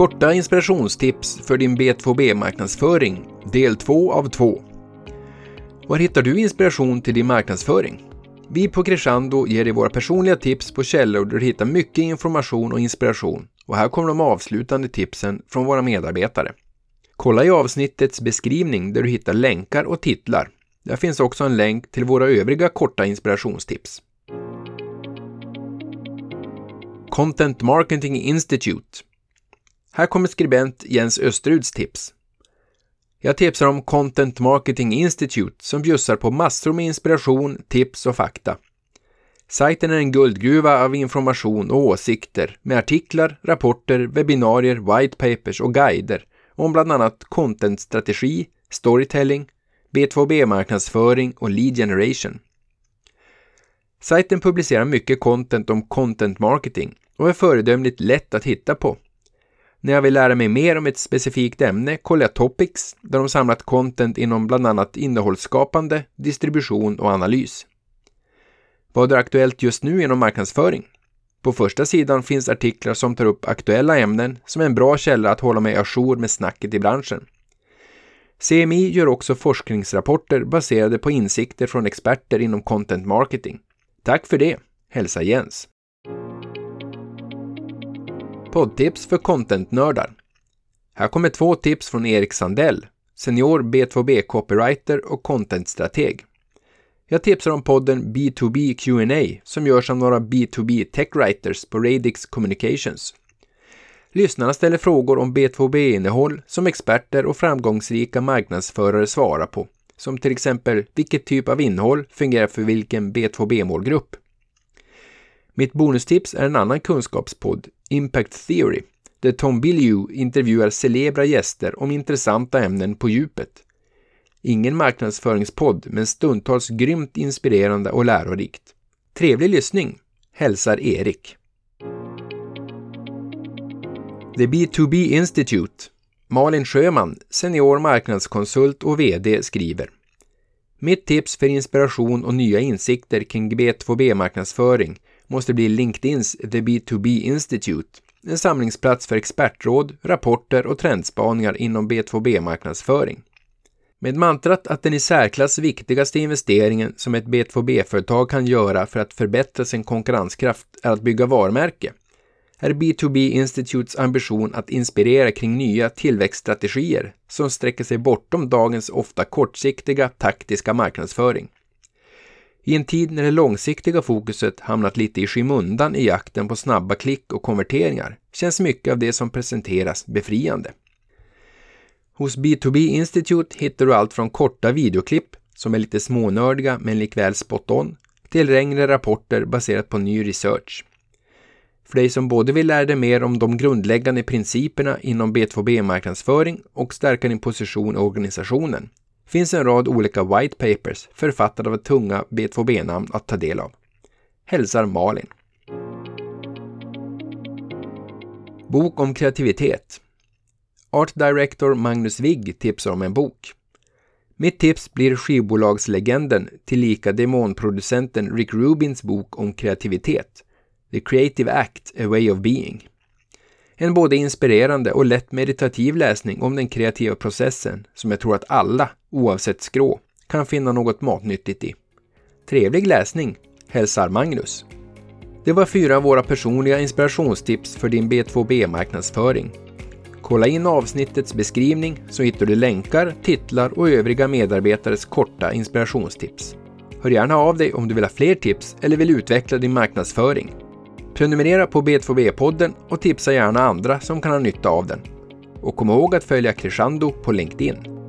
Korta inspirationstips för din B2B-marknadsföring, del 2 av 2. Var hittar du inspiration till din marknadsföring? Vi på Crescendo ger dig våra personliga tips på källor där du hittar mycket information och inspiration. Och här kommer de avslutande tipsen från våra medarbetare. Kolla i avsnittets beskrivning där du hittar länkar och titlar. Där finns också en länk till våra övriga korta inspirationstips. Content Marketing Institute här kommer skribent Jens Österuds tips. Jag tipsar om Content Marketing Institute som bjussar på massor med inspiration, tips och fakta. Sajten är en guldgruva av information och åsikter med artiklar, rapporter, webbinarier, white papers och guider om bland annat contentstrategi, storytelling, B2B-marknadsföring och lead generation. Sajten publicerar mycket content om content marketing och är föredömligt lätt att hitta på när jag vill lära mig mer om ett specifikt ämne kollar jag Topics, där de samlat content inom bland annat innehållsskapande, distribution och analys. Vad är aktuellt just nu inom marknadsföring? På första sidan finns artiklar som tar upp aktuella ämnen som är en bra källa att hålla mig ajour med snacket i branschen. CMI gör också forskningsrapporter baserade på insikter från experter inom content marketing. Tack för det! Hälsa Jens! Poddtips för contentnördar. Här kommer två tips från Erik Sandell, senior B2B copywriter och contentstrateg. Jag tipsar om podden B2B Q&A som görs av några B2B techwriters på Radix Communications. Lyssnarna ställer frågor om B2B-innehåll som experter och framgångsrika marknadsförare svarar på, som till exempel vilket typ av innehåll fungerar för vilken B2B-målgrupp. Mitt bonustips är en annan kunskapspodd, Impact Theory, där Tom Bilyeu intervjuar celebra gäster om intressanta ämnen på djupet. Ingen marknadsföringspodd, men stundtals grymt inspirerande och lärorikt. Trevlig lyssning, hälsar Erik. The B2B Institute Malin Sjöman, senior marknadskonsult och VD, skriver Mitt tips för inspiration och nya insikter kring B2B-marknadsföring måste bli LinkedIns The B2B Institute, en samlingsplats för expertråd, rapporter och trendspaningar inom B2B-marknadsföring. Med mantrat att den i särklass viktigaste investeringen som ett B2B-företag kan göra för att förbättra sin konkurrenskraft är att bygga varumärke, är B2B Institutes ambition att inspirera kring nya tillväxtstrategier som sträcker sig bortom dagens ofta kortsiktiga taktiska marknadsföring. I en tid när det långsiktiga fokuset hamnat lite i skymundan i jakten på snabba klick och konverteringar känns mycket av det som presenteras befriande. Hos B2B Institute hittar du allt från korta videoklipp som är lite smånördiga men likväl spot on till längre rapporter baserat på ny research. För dig som både vill lära dig mer om de grundläggande principerna inom B2B-marknadsföring och stärka din position i organisationen finns en rad olika white papers författade av tunga B2B-namn att ta del av. Hälsar Malin. Bok om kreativitet. Art Director Magnus Wigg tipsar om en bok. Mitt tips blir skivbolagslegenden tillika demonproducenten Rick Rubins bok om kreativitet. The Creative Act, A Way of Being. En både inspirerande och lätt meditativ läsning om den kreativa processen som jag tror att alla, oavsett skrå, kan finna något matnyttigt i. Trevlig läsning, hälsar Magnus. Det var fyra av våra personliga inspirationstips för din B2B-marknadsföring. Kolla in avsnittets beskrivning så hittar du länkar, titlar och övriga medarbetares korta inspirationstips. Hör gärna av dig om du vill ha fler tips eller vill utveckla din marknadsföring. Prenumerera på B2B-podden och tipsa gärna andra som kan ha nytta av den. Och kom ihåg att följa Crescendo på LinkedIn.